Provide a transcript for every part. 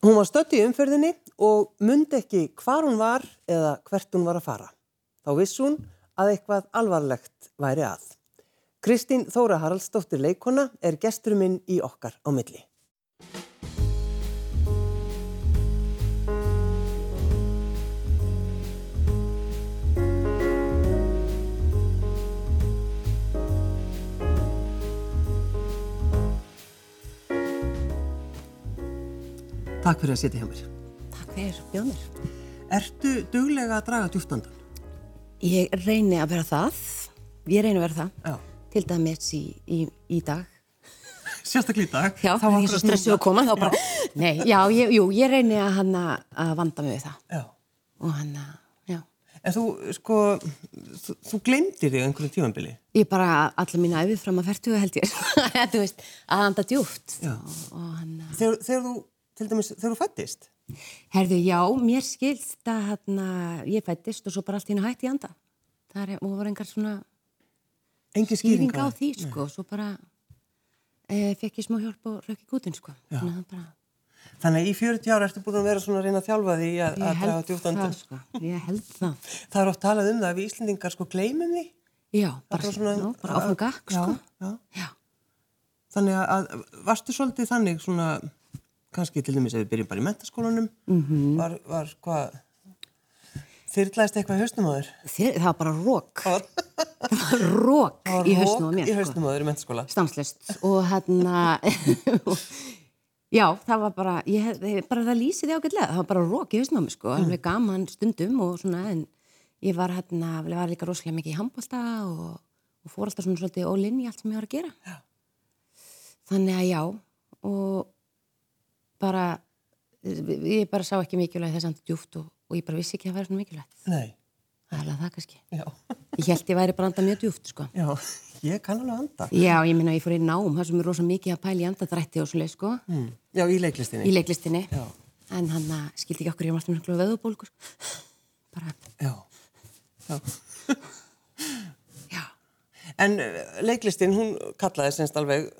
Hún var stött í umferðinni og mundi ekki hvar hún var eða hvert hún var að fara. Þá viss hún að eitthvað alvarlegt væri að. Kristín Þóra Haraldsdóttir leikona er gesturum minn í okkar á milli. Takk fyrir að setja hjá mér. Takk fyrir, bjóðnir. Ertu duglega að draga djúftandan? Ég reyni að vera það. Ég reyni að vera það. Já. Til dæmis í, í, í dag. Sérstaklega í dag. Já, það er svo stressuð að koma. Þá bara, nei, já, ég, jú, ég reyni að hann að vanda mig við það. Já. Og hann að, já. En þú, sko, þú, þú glemdir þig einhverju tímanbili? Ég bara allir mín æfið fram að fertu held ég. þú veist, að anda djúft. Já. Og hann að... Þegar, þegar þú, til dæmis, þegar þú fættist? Herðu, já, mér skilst að hann að ég fættist og svo bara allt hennu hætti í anda. Það er, var engar svona Engin skýring á því, sko. Svo bara e, fekk ég smá hjálp og rökk í gútin, sko. Þannig að bara... Þannig að í 40 ára ertu búin að vera svona að reyna að þjálfa því að, draga það, sko. Ég held það. Það er oft talað um það að við Íslendingar sko gleymum því. Já, bara, svona- já, bara áfram gakk, Já, sko. já. Já. Þannig að, að varstu svolítið þannig svona, kannski til dæmis ef við byrjum bara í mentaskólanum, Mhm. var, var hvað, þyrrlæðist eitthvað í hausnum á þér? Það var bara rók. Rók í hausnum á mér, í sko. hausnum á þér í mentaskóla. stanslust og hérna já, það var bara ég, bara það lýsið ágætlega það var bara rók í hausnámi sko, Mm. alveg gaman stundum og svona en ég var hérna, ég var líka rosalega mikið í handbólta og, og fór alltaf svona svolítið ólinn í allt sem ég var að gera Já. þannig að já og bara ég bara sá ekki mikilvægt þess að djúft og, og ég bara vissi ekki að það væri svona mikilvægt Nei, það er það kannski já, ég held ég væri bara anda mjög djúft sko já, ég kann alveg anda. Já, ég minna ég fór í nám, það sem er rosa mikið að pæla í andadrætti og svoleið, sko, Mm. Já, í leiklistinni. í leiklistinni. Já. En hann að skildi ekki okkur, ég var alltaf mjög veðubólkur. Bara, Já, já. já, En uh, leiklistin, hún kallaði semst alveg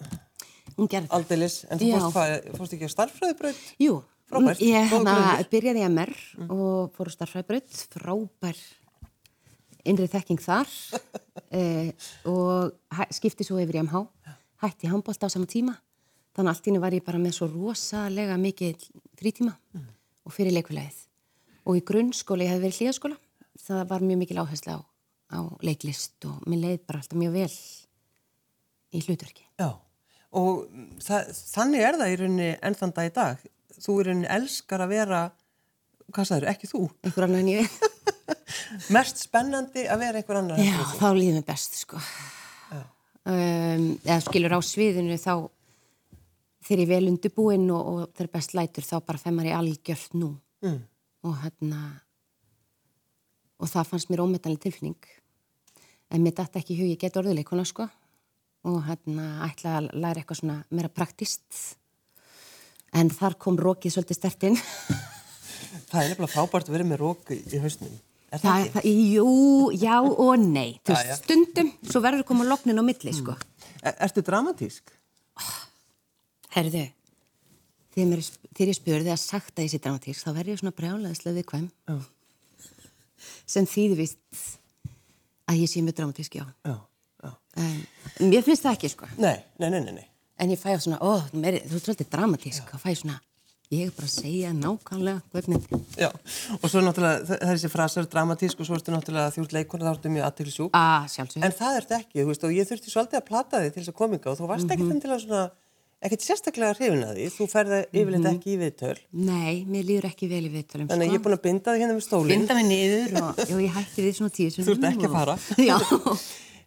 aldeilis, en þú fórst, hvað, fórst ekki á starffræðibraut? Jú, Frábært, ég góður hann að byrjaði í MR og fór á starfræðbraut, frábær innrið þekking þar. Eh, og skipti svo yfir í MH, hætti handbólt á sama tíma. Þannig allt í henni var ég bara með svo rosalega mikið frítíma og fyrir leikfélagið. Og í grunnskóla, ég hef verið hlíðaskóla, það var mjög mikil áhersla á, á leiklist og mér leið bara alltaf mjög vel í hlutverki. Já, og það, þannig er það í rauninni enn þann dag í dag. Þú í rauninni elskar að vera, hvað sagður, ekki þú, Einhver annar en ég mest spennandi að vera einhver annar. Já, þá líður mér best, sko. Um, eða skilur á sviðinu þá þegar ég vel undirbúinn og, og þegar best lætur þá bara femmar ég algjört nú Mm. og hérna og það fannst mér ómetanlega tilfinning en mér dætti ekki hug ég get orðuleikona sko og hérna ætla að læra eitthvað svona meira praktist en þar kom rókið svolítið stertinn Það er nefnilega frábært að vera með rók í, hausnum. Er það, Það, ekki? jú, já og nei Þú veist, stundum, svo verður koma loknin á milli, sko Er, ertu dramatísk? Herðu, þegar, þegar ég spurði að sagt að ég sé dramatísk, þá verður ég svona brjálæðislega viðkvæm Já. sem þýði vist að ég sé mjög dramatísk. Já, já. En mér finnst það ekki, sko. Nei, nei, nei, nei. En ég fæ á svona, ó, þú ert svolítið dramatísk, þá fæ svona, ég er bara að segja nákvæmlega hvernig. Já, og svo náttúrulega, það er þessi frasar dramatísk og svo ertu náttúrulega þjórn leikona, þá ertu mjög aðtilsjúk. Að. En það ertu ekki, þú veist, og ég þurfti svolítið að plata þig til þess að kominga og þú varst ekkert endilega svona, ekkert sérstaklega hrifin að því, þú ferði yfirleitt Mhm. ekki í viðtöl. Nei, mér líður ekki vel í viðtölum, Þannig að ég er búin að binda þig hérna við stólinn. Binda mig niður og, og ég hætti því svona tíu Þú ert ekki að fara. Já,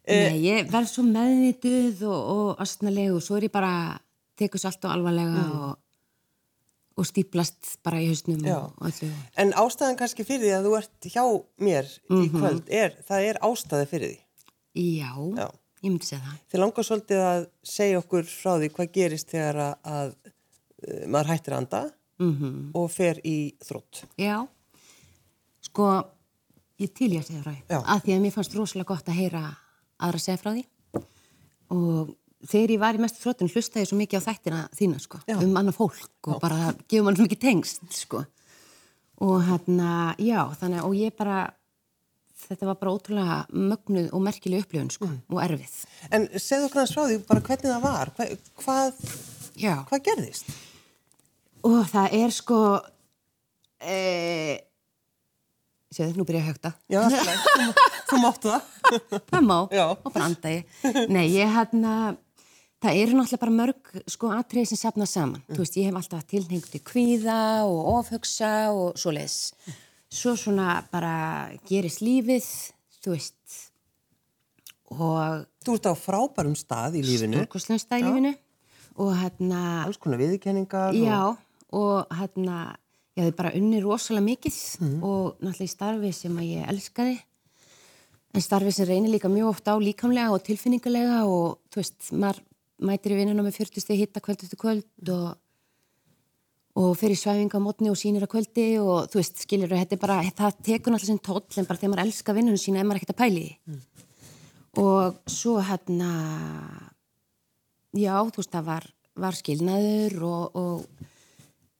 nei, ég verð svo meðvituð og, og astnaleg og svo er ég bara, tekur svo allt og alvarlega og, og stíplast bara í hausnum og, og öllu. En ástæðan kannski fyrir því að þú ert hjá mér í Mhm. kvöld, er, það er ástæði fyrir því. Já, Já. ég myndi segja það. Þið langar svolítið að segja okkur frá því hvað gerist þegar að, að uh, maður hættir að anda Mm og fer í þrótt. Já, sko, ég til ég að segja því. Já. Að því að mér fannst rosalega gott að heyra aðra segja frá því og þegar ég var í mestu þróttun hlustaði ég svo mikið á þættina þína sko, Já. um annað fólk og bara gefur mann svo mikið tengst sko. og hérna, já, þannig og ég bara þetta var bara ótrúlega mögnuð og merkileg upplifun sko, og erfið En segðu okkur hans frá því bara hvernig það var, Hva, hvað, já, hvað gerðist? og það er sko e... séðu, nú byrja ég að högta Já, alltaf, þú, máttu það. það má, Já. og bara anda ég. Nei, ég hérna það eru náttúrulega bara mörg sko atriði sem sapna saman, þú veist, ég hef alltaf tilhengt til kvíða og ofhugsa og svo leis svo svona bara gerist lífið þú veist. Og Þú ert á frábærum stað í lífinu, stórkostlum stað í lífinu. Og hérna alls konar viðkenningar. Já, og hérna, ég hefði bara unni rosalega mikið Mhm. og náttúrulega í starfi sem að ég elskaði. En starfi sem reynir líka mjög oft á líkamlega og tilfinningulega og þú veist, maður mætir í vinnuna með 40 steg hitta kvöld eftir kvöld og, og fyrir svæfinga á mótni og sínir á kvöldi og þú veist, skiljur, þetta er bara, það tekur náttúrulega sinn tóll en bara þegar maður elskar vinnunum sína er maður ekkert að pæli. Mm. Og svo hérna, já, þú veist, það var, var skilnaður og, og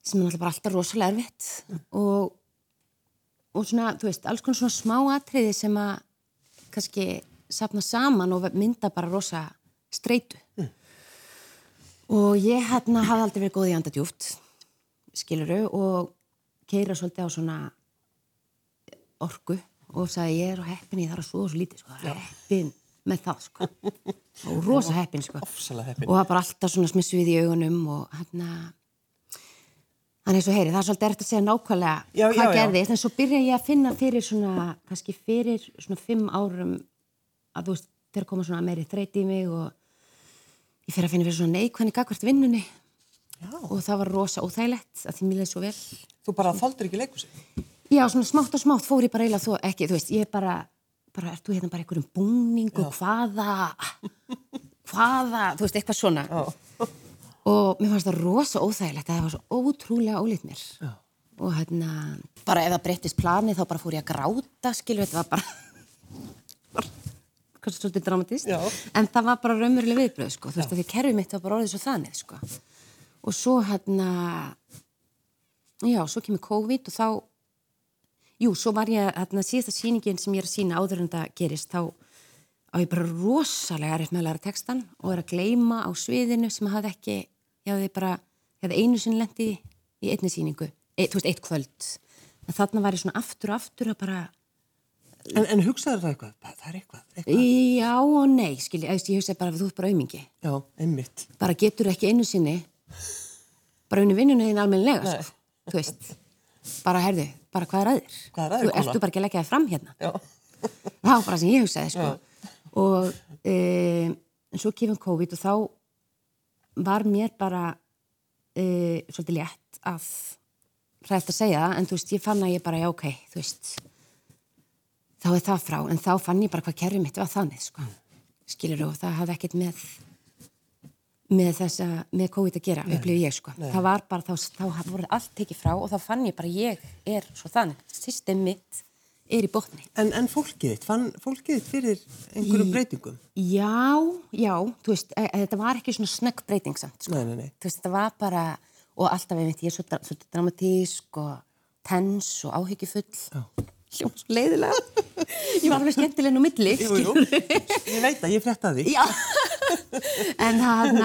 sem er náttúrulega alltaf rosalega erfitt og, og svona, þú veist, alls konar svona smá atriði sem að kannski sapna saman og mynda bara rosa streitu. Og ég hérna hafði aldrei verið góð í andadjúft, skiluru, og keira svolítið á svona orku og sagði ég er á heppinni, ég þarf að svoða svo lítið, sko, heppin með það, sko. Og rosa heppin, sko heppin. og það bara alltaf svona smissu við í augunum og hérna hann er svo heyri, það er svolítið erft að segja nákvæmlega Já, hvað já, já. gerðist, en svo byrja ég að finna fyrir svona, kannski fyrir svona fimm árum að þú veist, þegar koma svona meiri þreyti í mig og ég fyrir að finna fyrir svona neikvæðni gagvart vinnunni Já. og það var rosa óþægilegt að því mér leið svo vel Þú bara þóldur ekki leikusið. Já, svona smátt og smátt fór ég bara eiginlega þú ekki, þú veist, ég bara, bara, ert þú hérna bara einhverjum búning og hvaða, hvaða, þú veist, eitthvað svona. Og mér fannst það rosa óþægilegt, það var svo ótrúlega ólít mér. Já. Og hérna, bara ef það breyttist planið þá bara fór ég að gráta, skilju, þetta var bara, kannski svolítið dramatist. Já. En það var bara raunveruleg viðbröð, sko, þú veist, að því kerfið mitt var bara orðið svo þannig, sko. Og svo hérna, já, svo kemur COVID og þá, jú, svo var ég, hérna, síðasta sýningin sem ég er að sína áður en það gerist, þá á ég bara rosalega erfitt með að læra textan og er að gleyma á sviðinu sem hafði ekki, ég hafði bara, ég hafði einu sinni lendi í einni sýningu, e, þú veist, eitt kvöld. En þarna var ég svona aftur og aftur að bara, En, en hugsaður það eitthvað? Það það er eitthvað, eitthvað. já og nei, skilji, ég, hugsaði bara að þú ert bara aumingi. Já, einmitt. bara getur ekki einu sinni bara unni vinnunni þín almennilega Nei. sko. þú veist, bara herðu bara hvað er að þér? Hvað er að þér, Þú ertu bara ekki að leggja þig fram hérna Já. það var bara sem ég hugsaði sko. og e, en svo kemur COVID og þá var mér bara e, svolítið létt að hrætt að segja það en þú veist, ég fann að ég bara, já ok, þú veist þá er það frá, en þá fann ég bara hvað kerfið mitt var þannig, sko. Skilur og það hafði ekkert með með þessa, með COVID að gera upplifið ég, sko, það var bara þá, þá voruð allt tekið frá og þá fann ég bara ég er svo þannig, system mitt er í botni En, en fólkið þitt, fann fólkið þitt fyrir einhverjum breytingum? Já, já, þú veist, e, e, þetta var ekki svona snögg breyting samt, sko. Nei, nei, nei. Þú veist, þetta var bara, og alltaf einmitt, ég er svo, svo dramatísk og tens og áhyggjufull. Svo leiðilega. ég var alveg skemmtileg nú milli, Jú, jú. Ég veit að ég frétta því. Já, en hann,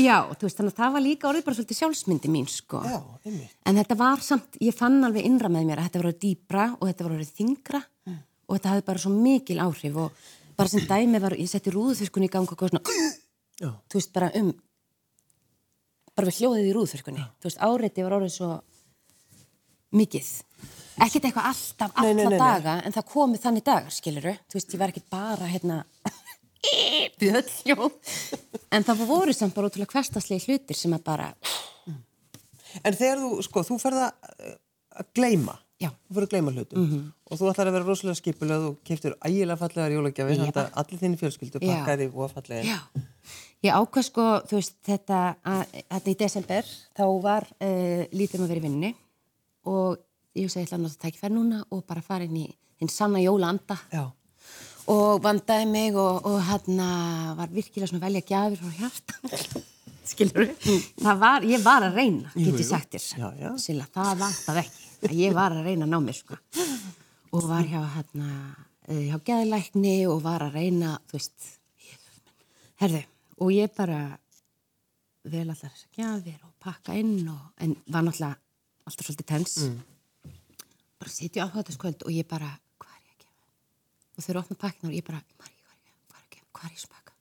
já, þú veist, þannig að það var líka orðið bara svolítið sjálfsmyndi mín, sko. Já, einmitt. En þetta var samt, ég fann alveg innra með mér að þetta var orðið dýbra og þetta var orðið þingra og þetta hafði bara svo mikil áhrif og bara sem dæmi var, ég setti rúðuþurkunni í gang og svona, þú veist, bara um, bara við hljóðið í rúðuþurkunni. Þú veist, áreiti var orðið svo mikið. Ekkert eitthvað alltaf, nei. daga, en það komið þannig dagar, skiluru. Þú veist, ég var ekkert bara, hérna, bjöll, jú. En það voru samt bara ótrúlega hverstaslega hlutir sem að bara, En þegar þú, sko, þú ferð að, að gleyma. Já. Þú ferð að gleyma hlutum. Og þú ætlar að vera rosalega skipuleg og keftur ægilega fallegar. Þannig að allir þinni fjölskyldu pakkaði og fallega. Já, ég ákvað sko, þú veist, þetta, að, þetta í desember, þá var uh, lítið um að vera í vinninni og ég hugsaði, ég ætla að nota tækifæri núna og bara fara inn í hinn sanna jólaanda Já. Og vandaði mig og, og hérna var virkilega svona að velja gjafir frá hjarta skilur það var, ég var að reyna get ég sagt þér. Silla, það vantaði ekki að ég var að reyna að ná mér sko. Og var hjá hérna eh, hjá geðlækni og var að reyna þú veist herðu, og ég bara vel allar þessar gjafir og pakka inn og, en var náttúrulega alltaf svolítið tens. Bara sitja á þetta skvöld og ég bara hvað er ég að gefa og þau eru opnað pakkina og ég bara "Ég? Man ekki hvað er ég að pakka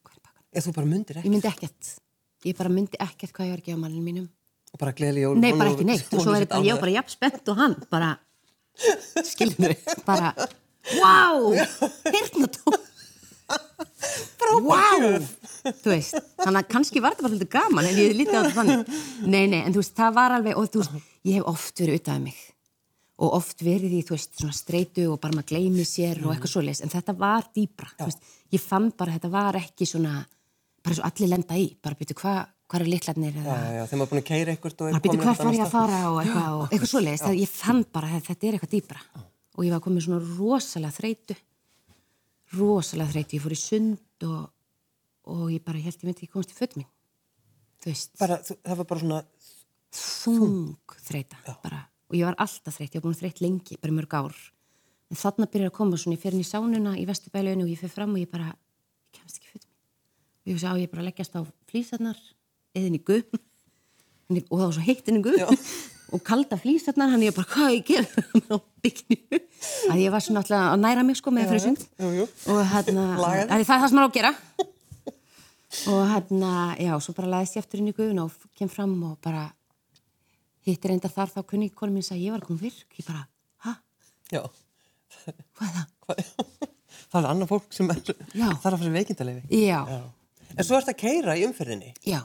ég myndi ekkert. Ég bara myndi ekkert hvað ég var að gefa manninu mínum. Og bara gleðli jól. nei, bara ekki neitt. Og svo er þetta, ég bara jafn spennt og hann bara, skilur þau bara, wow hirtnató wow þú veist, þannig að kannski var þetta bara svolítið gaman en ég lítið á þetta þannig. Nei, nei, en þú veist, það var alveg og þú veist, ég hef oft verið utan af mig og oft verið í, þú veist, svona streitu og bara maður gleymi sér og eitthvað svoleiðis en þetta var dýbra, þú veist, ég fann bara þetta var ekki svona, bara svo allir lenda í bara byrju, hvað hva er litlarnir Já, eða? Já, já, maður er búin að keira eitthvað og bara byrju, hvað fær ég að fara og eitthvað, og eitthvað svoleiðis, það ég fann bara að þetta er eitthvað dýbra og ég var komin svona rosalega þreytu rosalega þreytu, ég fór í sund og, og ég bara held ég myndi ekki komast í född mín þú veist, Bara, það var bara svona, þung þreita bara, og ég var alltaf þreytt, ég var búin að þreytt lengi bara mörg ár, en þarna byrjar að koma svona, ég fer inn í sánuna í vesturbælauninu og ég fer fram og ég bara, ég kemst ekki född mín. Og ég hugsa á ég bara að leggjast á flýsarnar eða inn í guð. Og það var svo heitt inn í guð. Og kalda flýsarnar, hann ég bara, hvað ég ger að ég var svona alltaf að næra mig sko með fyrir sund. jú, jú. og hérna, að það er það sem maður á að gera. Og hérna, já, svo bara laðist ég aftur inn í guðuna og kem fram og bara hittir enda þar þá kunni konu mín að ég var koma virk ég bara, ha, já, hvað er það? hvað, það er annað fólk sem er, Já. þarf að fyrir veikindalegi. Já, Já. En svo ert að keira í umferðinni. já.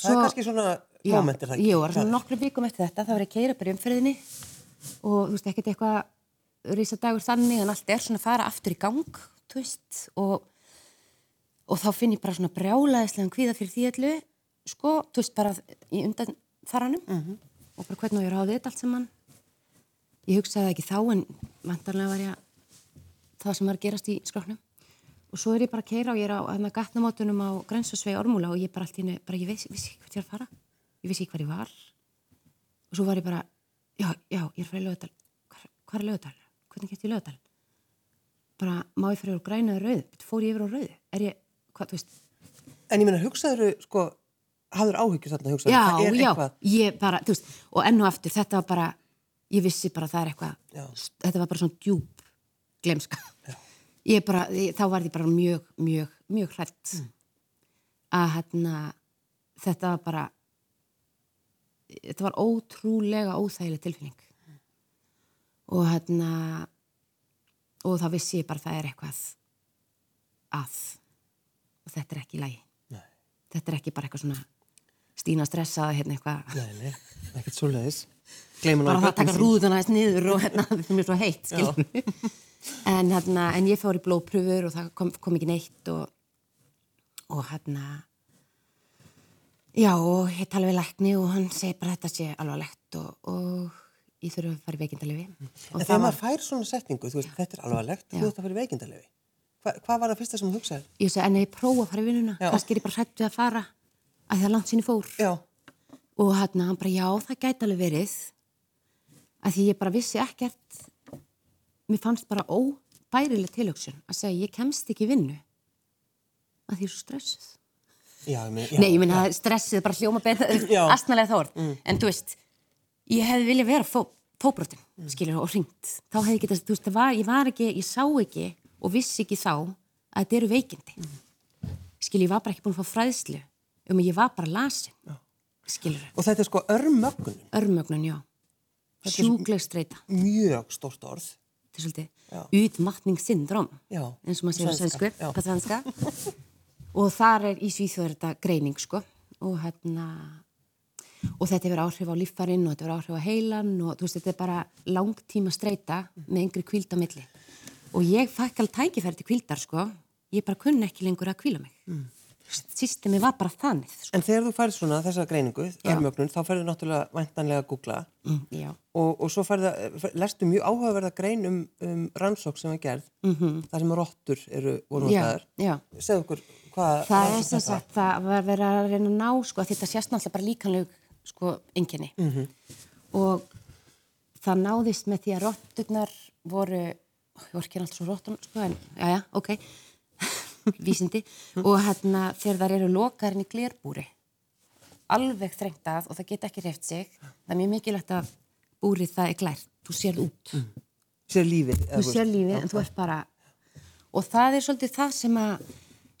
Það er kannski svona já, momentir það Jú, það er svona nokkru vikum eftir þetta þá var ég að keira bara í umferðinni. Og þú veist, ekkert eitthvað risadagur þannig en allt er svona að fara aftur í gang þú veist, og og þá finn ég bara svona brjálaðislegan kvíða fyrir því allu, sko, þú veist, bara í undan þaranum Mhm. og bara hvernig á ég ráði þetta allt saman ég hugsaði ekki þá en vantarlega var ég að það sem var að gerast í skráknum og svo er ég bara að keira og ég er á hérna gatnamótunum á Grensasvei Ormúla og ég bara allt í henni, bara ég veist, vissi ekki hvert ég er að fara ég vissi ekki hvað ég var og svo var ég bara, já, já, ég er frá lögadal hvað, er lögadal? hvernig get ég lögadal? bara, má ég fyrir á græna eða rauð? fór ég yfir á rauð? er ég, hvað, þú veist En ég meina, hugsaður, sko, hafður áhyggjur þarna, hugsaður, það er já, eitthvað. ég bara, þú veist og enn og aftur, þetta var bara ég vissi bara að það er eitthvað Já. þetta var bara svona djúb glemska ég bara, ég, þá var ég bara mjög, mjög, mjög hrætt Mm. að hérna þetta var bara þetta var ótrúlega óþægileg tilfinning og hérna og þá vissi ég bara að það er eitthvað að og þetta er ekki Nei. þetta er ekki bara eitthvað svona stína stressað hérna eitthvað. Nei, nei, ekkert svo leiðis. Bara það að taka rúðuna þess niður og hérna það mér svo heitt skilur en hérna en ég fór í blóðpröfur og það kom, kom ekki neitt og og hérna já og ég tala við lækni og hann segi bara þetta sé alvarlegt og, og ég þurfa að fara í veikindalefi og En þegar maður fær svona setningu, þú veist, þetta er alvarlegt, þú Já. ert að fyrir veikindalegi. Hva, hvað var það fyrsta sem þú hugsaði? ég segi en ég prófa að fara í vinnuna kannski er ég bara hrætt við að fara að það er langt sinni fór. Já, og hérna hann bara já það gæti alveg verið. Að því ég bara vissi ekkert. Mér fannst bara óbærileg tilöksun að segja ég kemst ekki vinnu. Að því ég er svo stressuð. Já, ég meina, já. nei ég minna stressið bara hljóma Já. astnalega þá orð en þú veist ég hefði viljað vera fó, fóbrotin skilur og hringt. Þá hefði getað þú veist var, ég var ekki ég sá ekki og vissi ekki þá að þetta eru veikindi. Skilur ég var bara ekki búin að fá fræðslu um að ég var bara lasin Og þetta er sko örmögnun, örmögnun, já. Sjúkleg streyta, mjög stórt orð. þetta er svolítið utmattningssyndrom, eins og maður segir á svensku, på svenska. og þar er í Svíþjóður þetta greining, sko, og hérna, og þetta hefur áhrif á líffarinn og þetta hefur áhrif á heilan og þú veist, þetta er bara langtíma streyta með yngri kvíld á milli. Og ég fæk alveg tækifæri til kvíldar, sko, ég bara kunni ekki lengur að kvíla mig. Systemi var bara þannig sko. En þegar þú færð svona þessa greiningu, örmögnun, þá færðu náttúrulega væntanlega að googla. Mm, og, og svo færðu, lestu mjög áhugaverða grein um, um rannsók sem var gerð, mm -hmm. þar sem rottur eru voru já Segðu okkur hvað... það er sem sagt það var verið að reyna að ná sko að þetta sést náttúrulega bara líkanleg sko enginni Mhm. og það náðist með því að rotturnar voru ég voru ekki alltaf svo rottun sko en já já ok vísindi og hérna þegar þær eru lokaðarinn í glerbúri alveg þrengt að og það geta ekki reyft sig það er mjög mikilvægt að búrið það er glært. Þú sér út. Sér lífið. þú sér lífið en þú ert bara og það er svolítið það sem að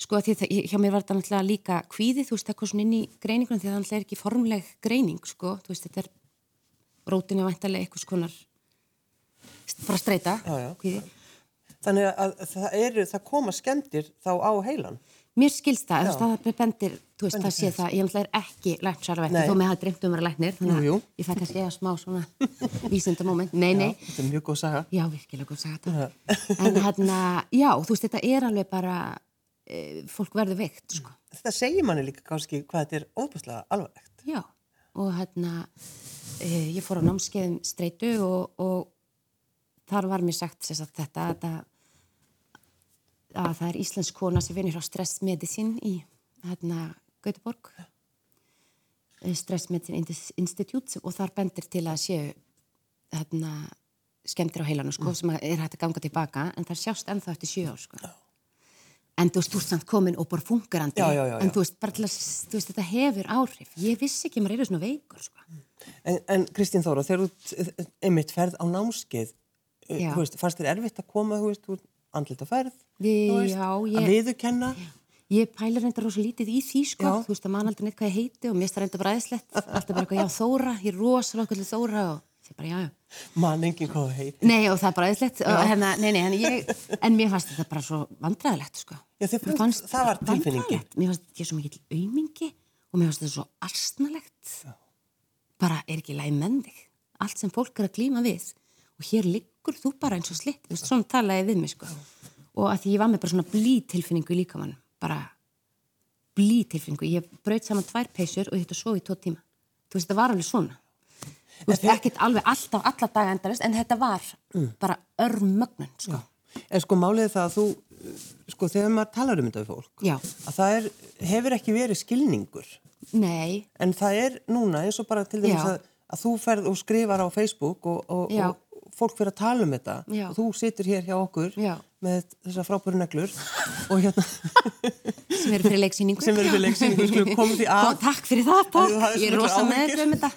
sko að því það, hjá mér var þetta náttúrulega líka kvíði, þú veist, það kom svona inn í greiningunum því að það náttúrulega er ekki formleg greining sko, þú veist, þetta er rótinu vantarlega eitthvað skonar bara streyta, Já, já. kvíði Þannig að það, eru, það koma skemmtir þá á heilan. Mér skilst það, Já. þú veist, það bendir, þú veist, það sé það, ég náttúrulega er ekki læknsarvett, Nei. þó með það dreymt um að vera læknir, þannig að ég fæ kannski eða smá svona vísindamóment, nei, nei, Þetta er mjög góð saga. Já, virkilega góð sagði þetta. En hérna, já, þú veist, þetta er alveg bara, e, fólk verður veikt, sko. Þetta segir manni líka kannski hvað þetta er óbúslega alvarlegt. Já, og hérna, e, ég fór á námskeiðum streitu og, og þar var mér sagt sagt, þetta, þetta að það er íslensk kona sem vinir á stressmedicine í hérna Gautaborg eh, Stress Medicine Indis- Institute og þar bendir til að séu hérna skemmtir á heilanu sko, sem að er hægt að ganga tilbaka en það sjást ennþá eftir sjö ár sko. en þú veist, þú ert samt komin og bara fungerandi Já, já, já, en þú veist, bara þú veist, þetta hefur áhrif. Ég vissi ekki að maður eru svona veikur sko. En, en Kristín Þóra, þegar þú eh, einmitt ferð á námskeið, eh, þú veist, fannst þér erfitt að koma, þú veist, úr andlit að ferð, Við- þú veist, já, að ég- viðurkenna, Ég pælir reynda rosa lítið í því sko, Já. þú veist að mann aldrei neitt hvað ég heiti og mér finnst það reynda bara aðeinslegt, alltaf bara eitthvað, já Þóra, ég er rosa okkur til Þóra og ég bara, já, já. mann enginn hvað það heit. Nei og það er bara aðeinslegt hérna, en mér fannst þetta bara svo vandræðilegt sko. Já, Mér fannst- það var vandræðalegt. Mér fannst þetta svo mikill aumingi og mér fannst þetta svo astnalegt. Bara er ekki læg menn þig. Allt sem fólk er að glíma við og hér liggur þú bara eins og slitt, þú veist, svona talaði við mig sko. Og að því ég var með bara svona blí tilfinningu í líkamann, bara blí tilfinningu. Ég braut saman tvær peysur og ég þetta svo í tvo tíma. Þú veist, þetta var alveg svona. Þú veist, ekkert alveg alltaf, alla daga endarist, en þetta var bara örmögnun, sko. En sko málið það að þú, sko þegar maður talar um þetta við fólk, Já. að það er, hefur ekki verið skilningur, Nei, en það er núna eins og bara til dæmis að, að þú ferð og skrifar á Facebook og, og, og fólk fyrir að tala um þetta Já. og þú situr hér hjá okkur Já. með þessar frábæru neglur og hérna sem eru fyrir leiksýningu. sem verður fyrir leiksýningu, Ó, takk fyrir það, hafðir Ég er rosa með um þetta.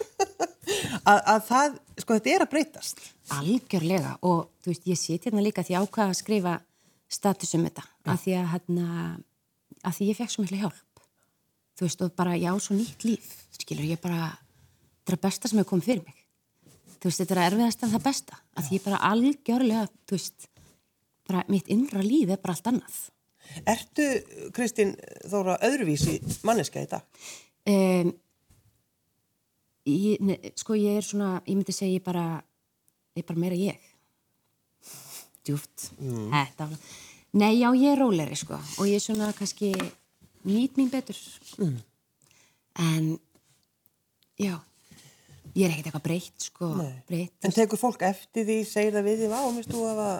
að, að það, sko þetta er að breytast. Algjörlega og þú veist, ég sit hérna líka því ákvaða að skrifa status um þetta að því að hérna, að því ég fekk svo miklu hjálp. Þú veist, og bara ég á svo nýtt líf, skilur, ég bara, þetta er besta sem hefur komið fyrir mig. Þú veist, þetta er erfiðast en það besta, að því ég bara algjörlega, þú veist, bara mitt innra líf er bara allt annað. Ertu, Kristín Þóra, öðruvísi manneska í dag? Um, ég, ne, sko ég er svona, ég myndi segja ég bara, ég er bara meira ég. Djúft. Mm. Þetta. Nei, já, ég er róleri sko og ég er svona kannski nýt mín betur. Mm. En, já, ég er ekkert eitthvað breytt sko, breytt. En tekur fólk eftir því, segir það við því, vá, minnst þú að það,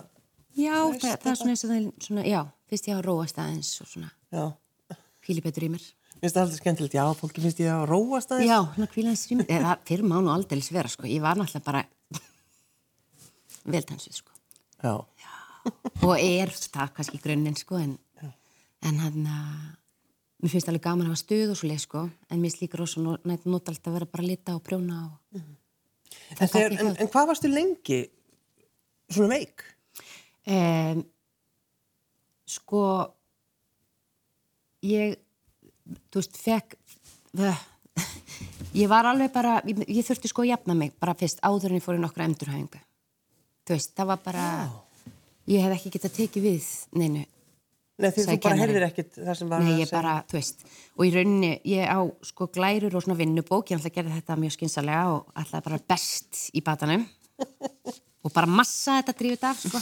Já, það, það er svona eins og það, er svona, já, fyrst ég hafa róast aðeins og svona já, hvíli betur í mér. minnst það alltaf skemmtilegt, já, fólki finnst ég að róast aðeins. Já, svona kvílaðins rým, eða fyrir mánu aldeilis vera, sko, ég var náttúrulega bara veltansuð, sko. Já. Og er það kannski grunninn, sko, en, en hann að, mér finnst alveg gaman að hafa stuð og svo leið, sko, en mér slíkur rosa nætt nótalt að vera bara að lita og prjóna og... En, Það þegar, gat en, en hvað varstu lengi svona veik? Um, sko, ég, þú veist, fekk, það, ég var alveg bara, ég, ég þurfti sko að jafna mig bara fyrst áður en ég fór í nokkra endurhæfingu. Þú veist, það var bara, ég hef ekki getað tekið við neinu. Nei, því þú bara heyrðir ekkit það sem var Nei, að ég bara, þú veist, og í rauninni, ég á sko glærur og svona vinnubók, ég ætla að gera þetta mjög skynsalega og ætlaði bara best í batanum. og bara massa þetta drífið af sko,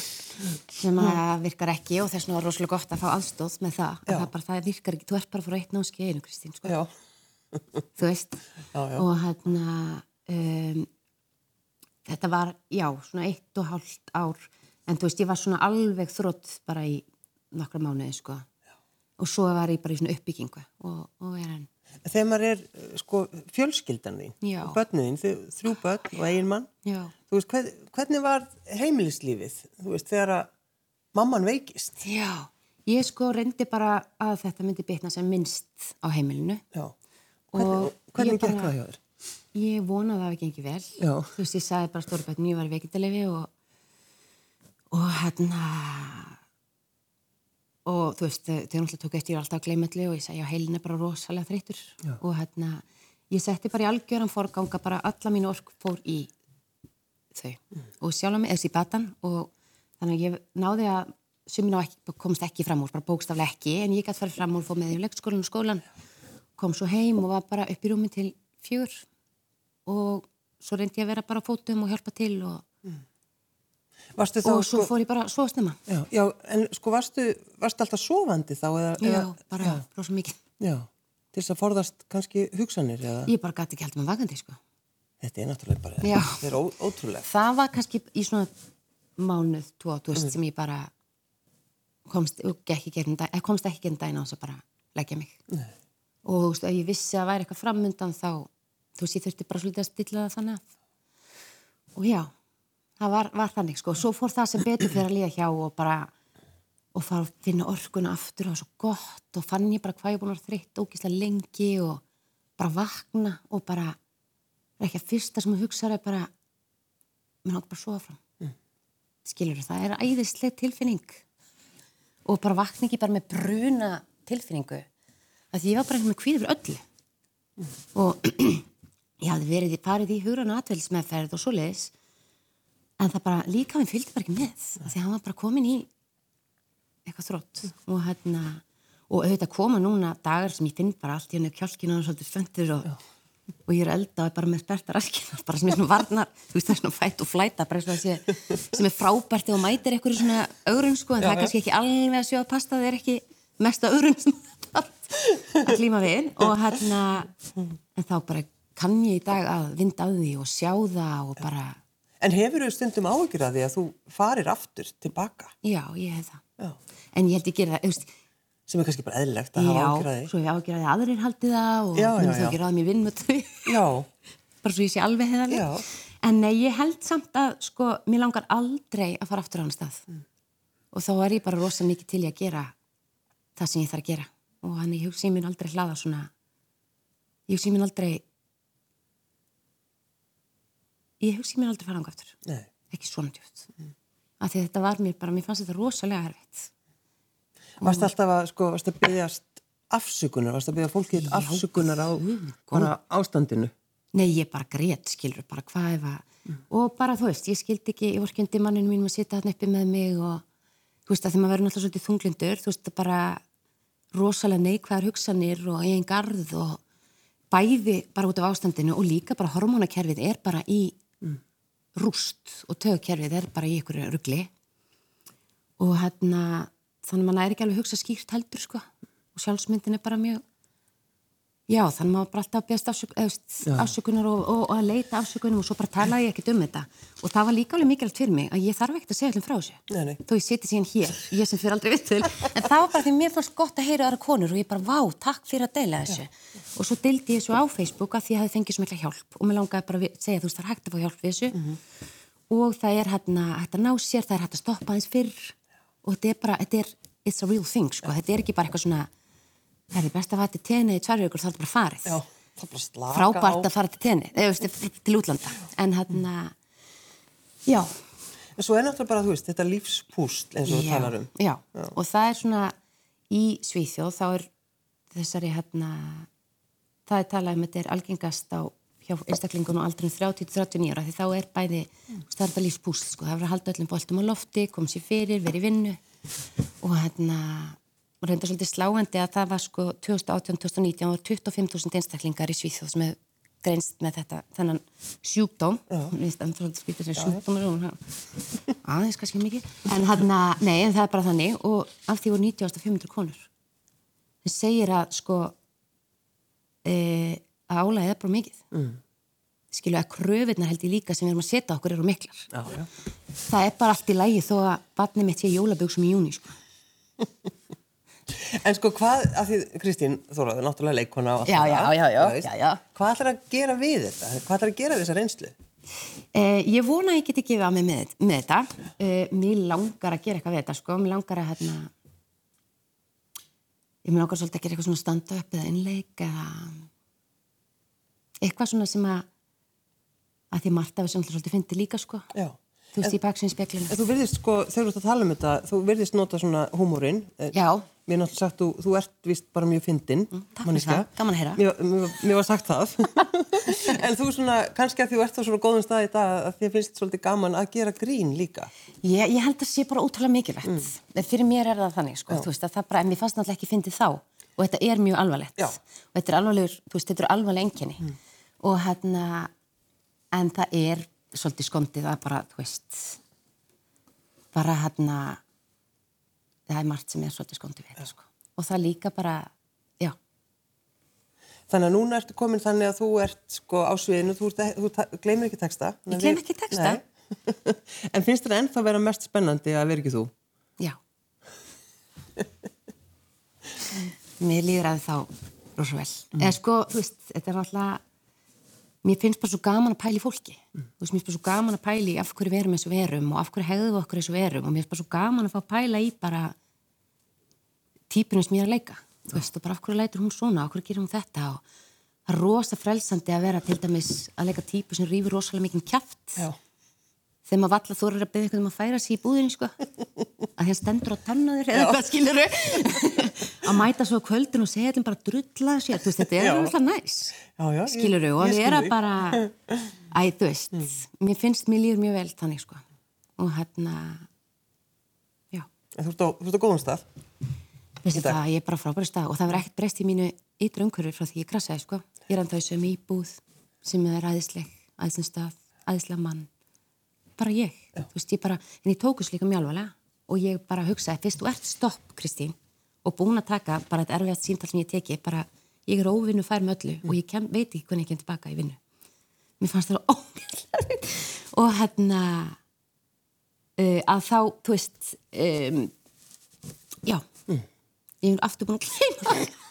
sem að virkar ekki og þess vegna var rosalega gott að fá aðstóð með það, Já. það, bara, það virkar ekki, þú ert bara frá eitt námski einu Kristín sko, Já, þú veist. Já, já. og hérna um, þetta var, já, svona eitt og hálft ár. En þú veist, ég var svona alveg þrótt bara í nokkra mánuði sko já. og svo var ég bara í svona uppbyggingu og, og er hann þegar maður er sko fjölskyldan þín Já. og þau- þrjú börn og eigin mann, þú veist, hvern, hvernig var heimilislífið, þú veist, þegar að mamman veikist? já ég sko reyndi bara að þetta myndi bitna sem minnst á heimilinu Já, hvernig, hvernig gekk það hjá þér? Ég vonaði að það gengið vel. Já. Þú veist, ég sagði bara stórbættin, ég var veikindalefi og, og hérna, og þú veist, þau náttúrulega tók eftir alltaf að gleyma allir og ég já, heilin er bara rosalega þreytur. Já. Og hérna, ég setti bara í algjöran forganga, bara alla mínu ork fór í þau. Og sjálf mig, þessi í batan og þannig að ég náði að sumin á ekki, komst ekki fram úr, bara bókstaflega ekki, en ég gæti farið fram úr, fór með í leikskólan og skólan, kom svo heim og var bara upp í rúmi til fjör og svo reyndi ég að vera bara fótum og hjálpa til og, Varstu og svo sko, fór ég bara svo snemma. já, já, en sko varstu, varstu alltaf sofandi þá eða? Já, eða, bara rosa mikið. já, til þess að forðast kannski hugsanir eða? Ég bara gæti ekki heldur með vakandi, sko. Þetta er náttúrulega bara, Já. þetta er ó, ótrúlega. Það var kannski í svona mánuð, tvo, þú veist, sem ég bara komst, og gegnum dag, eða komst ekki daginn á þess að bara leggja mig. Nei. Og þú veist, ef ég vissi að væri eitthvað framundan þá, þú veist, ég þurfti bara svolítið að stilla það þannig að. Og já, það var, var þannig, sko. Svo fór það sem betur fyrir að líða hjá og bara, og fara að finna orkuna aftur og það var svo gott og fann ég bara hvað ég búin að vera þreytt ógislega lengi og bara vakna og bara, það ekki að fyrsta sem ég hugsaði er bara, mér náttúrulega bara að sofa fram. Mm. Skilur það er æðisleg tilfinning og bara vakna ekki bara með bruna tilfinningu að því ég var bara einhvern með kvíður fyrir öllu og ég hafði verið í farið í hugran atveldismeðferð og svoleiðis en það bara líka minn fylgdi bara ekki með því að hann var bara komin í eitthvað þrótt og hérna og auðvitað koma núna dagar sem ég finn bara allt í henni kjálkinu og svolítið spöntur og, og ég er elda og er bara með sperta raskina bara sem er svona varnar, þú veist það er svona fætt og flæta bara eins og það sé, sem er frábært og mætir eitthvað svona augrun sko en Já, það er kannski ekki alveg að sjóða pasta það er ekki mesta þarf að klíma við. Og hérna en þá bara kann ég í dag að vinda að því og sjá það og bara, En hefur þau stundum áhyggjur að því að þú farir aftur tilbaka? já, ég hef það Já. en ég held ég gera það, þú Sem er kannski bara eðlilegt að hafa já, áhyggjur að því? svo ég ágjör að aðrir haldi það og Já, já, mun þau já. ekki ráða mér vinn með þau Já, bara svo ég sé alveg hefðaleg Já. en nei, ég held samt að sko, mér langar aldrei að fara aftur á hann stað Mm. og þá er ég bara rosa mikið til í að gera það sem ég þarf að gera og hann ég hugsi mér aldrei hlaða svona ég hugsi mér aldrei fara ánga aftur nei. ekki svona djúft mm. af því að þetta var mér bara, mér fannst þetta rosalega erfitt Varst alltaf að, sko, varst að byggjast afsökunar, varst að byggja fólkið afsökunar á bara ástandinu? Nei, ég bara grét, skilur, bara hvað ef að, og bara þú veist, ég skildi ekki, ég vorkendi manninu mínum að sitja hann uppi með mig og, þú veist, að því maður verður náttúrulega svolítið þunglindur, þú veist, það bara rosalega neikvæðar hugsanir og eigin garð og bæði bara út af ástandinu og líka bara hormónakerfið er bara í rúst og tögkerfið er bara í ykkur ruggli og hérna, þannig að maður er ekki alveg hugsa skýrt heldur, sko, og sjálfsmyndin er bara mjög Já, þannig maður bara alltaf að beðast afsök, afsökunar og, og, og að leita afsökunum og svo bara talaði ég ekkert um þetta. Og það var líka alveg mikilvægt fyrir mig að ég þarf ekkert að segja allir frá þessu. Nei, nei. Þó ég seti síðan hér, ég sem fyrir aldrei vitt til. En það var bara því mér fannst gott að heyra aðra konur og ég bara, vá, takk fyrir að deila þessu. Og svo deildi ég þessu á Facebook að því ég hafi fengið svo mikla hjálp og mér langaði bara að segja, þú veist, það er hægt að fá hjálp við þessu. Og það er hægt að ná sér, það er hægt að stoppa aðeins fyrr og þetta er bara, þetta er, it's a real thing, sko. Þetta er ekki bara eitthvað svona, það er best að fara til tenni í tvær vikur, þá er þetta bara farið Já, það bara slaka frábært á. að fara til tenni eða til útlanda en hann já, En svo er náttúrulega bara, þú veist, þetta lífspúst eins og já, talar um. já. og það er svona í Svíþjóð þá er þessari hérna það er talað um þetta er algengast á hjá einstaklingun og aldrei 30-39 ára því þá er bæði, það er þetta lífspúsl sko, það er að halda öllum boltum á lofti, kom sér fyrir verið í vinnu og hérna og reynda svolítið sláandi að það var sko 2018-2019 var 25.000 einstaklingar í Svíþjóð sem hefur greinst með þetta, þennan sjúkdóm. Við veistum svolítið skiptir sem sjúkdómur og aðeins kannski mikið. En hann að, nei, en það er bara þannig. Og af því voru 90.500 konur. Það segir að sko e, að álæðið er bara mikið. Mm. skilu að kröfinnar held ég líka sem við erum að setja okkur eru miklar. Já, já. það er bara allt í lægi þó að barnið mitt sé jólaböksum í júni sko. En sko hvað, af því Kristín Þóraður, náttúrulega leikona og allt það, já, já, já, já, já. Hvað ætlar að gera við þetta? Hvað ætlar að gera við þessa reynslu? Eh, ég vona að ég geti gefið á mig með, með þetta. Eh, mér langar að gera eitthvað við þetta, sko. Mér langar að, hérna, ég mér langar svolítið að gera eitthvað svona stand-up eða innleik eða eitthvað svona sem að, að því Marta við sem svolítið fyndi líka, sko. Já. Þú veist, í baksinnspeglinu. En þú virðist sko, þegar þú ert að tala um þetta, þú virðist nota svona húmórin. Já. Mér er náttúrulega sagt, þú, þú ert vist bara mjög fyndin. Mm, takk fyrir það, gaman að heyra. Mér, mér, mér var sagt það. en þú svona, kannski að þú ert á svona góðum stað í dag að þið finnst svolítið gaman að gera grín líka. Ég, ég held að það sé bara ótrúlega mikilvægt. Mm. Fyrir mér er það þannig, sko, þú veist, að það bara, en mér fannst náttúrulega ekki fyndið þá og þetta er mjög alvarlegt. Já. Og þetta er alvarlegur, þú veist, þetta er alvarleg Mm. En svolítið skondið að bara, þú veist, bara hérna, það er margt sem er svolítið skondið við þetta, sko. Og það líka bara, já, Þannig að núna ertu komin þannig að þú ert sko á sviðinu, þú, ert, þú ta- gleymir ekki texta. Ég gleymi ekki texta. En finnst þér ennþá vera mest spennandi að vera ekki þú? já. mér líður að þá rosa vel. Eða sko, þú veist, þetta er alltaf, mér finnst bara svo gaman að pæla í fólki. Þú veist, mér finnst bara svo gaman að pæla í af hverju við erum eins og við erum og af hverju hegðum við okkur eins og við erum og mér finnst bara svo gaman að fá að pæla í bara típunum sem ég er að leika. Þú veist, og bara af hverju lætur hún svona, af hverju gerir hún þetta og það er rosa frelsandi að vera til dæmis að leika típu sem rýfur rosalega mikið kjaft Já. Þegar maður valla er að beða eitthvað um að færa sér í búðinni sko. Að að stendur á tannaður eða hvað skilur að mæta svo kvöldin og segja allir bara drulla sér, þú veist, þetta er alltaf næs Já, já, skilur og við skil erum þig. bara æ, þú veist, mér finnst mér líður mjög vel þannig sko. Og hérna já, En þú ert á, á góðum stað. dag. það, ég er bara frábæri stað og það verður ekkert breyst í mínu ytra umhverfi frá því ég krassaði sko. Ég er bara ég, þú veist, ég bara en ég tókus líka mjög alvarlega og ég bara hugsaði, fyrst þú ert stopp, Kristín. Og búin að taka bara þetta erfiðast símtal sem ég teki, bara, ég er óvinnu fær með öllu og ég kem, veit ekki hvernig ég kem tilbaka í vinnu. Mér fannst það ómjöld og hérna uh, að þá, þú veist um, já ég er aftur búin að gleyma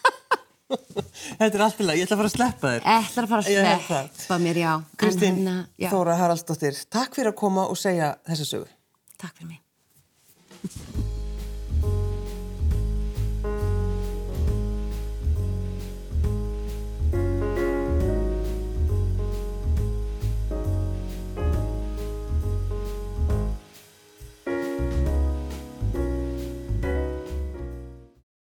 Þetta er allt í lagi, ég ætla að fara að sleppa þér. ætlar að fara Ég að það. sleppa mér, já Kristín hérna, já, Þóra Haraldsdóttir, takk fyrir að koma og segja þessa sögu. takk fyrir mig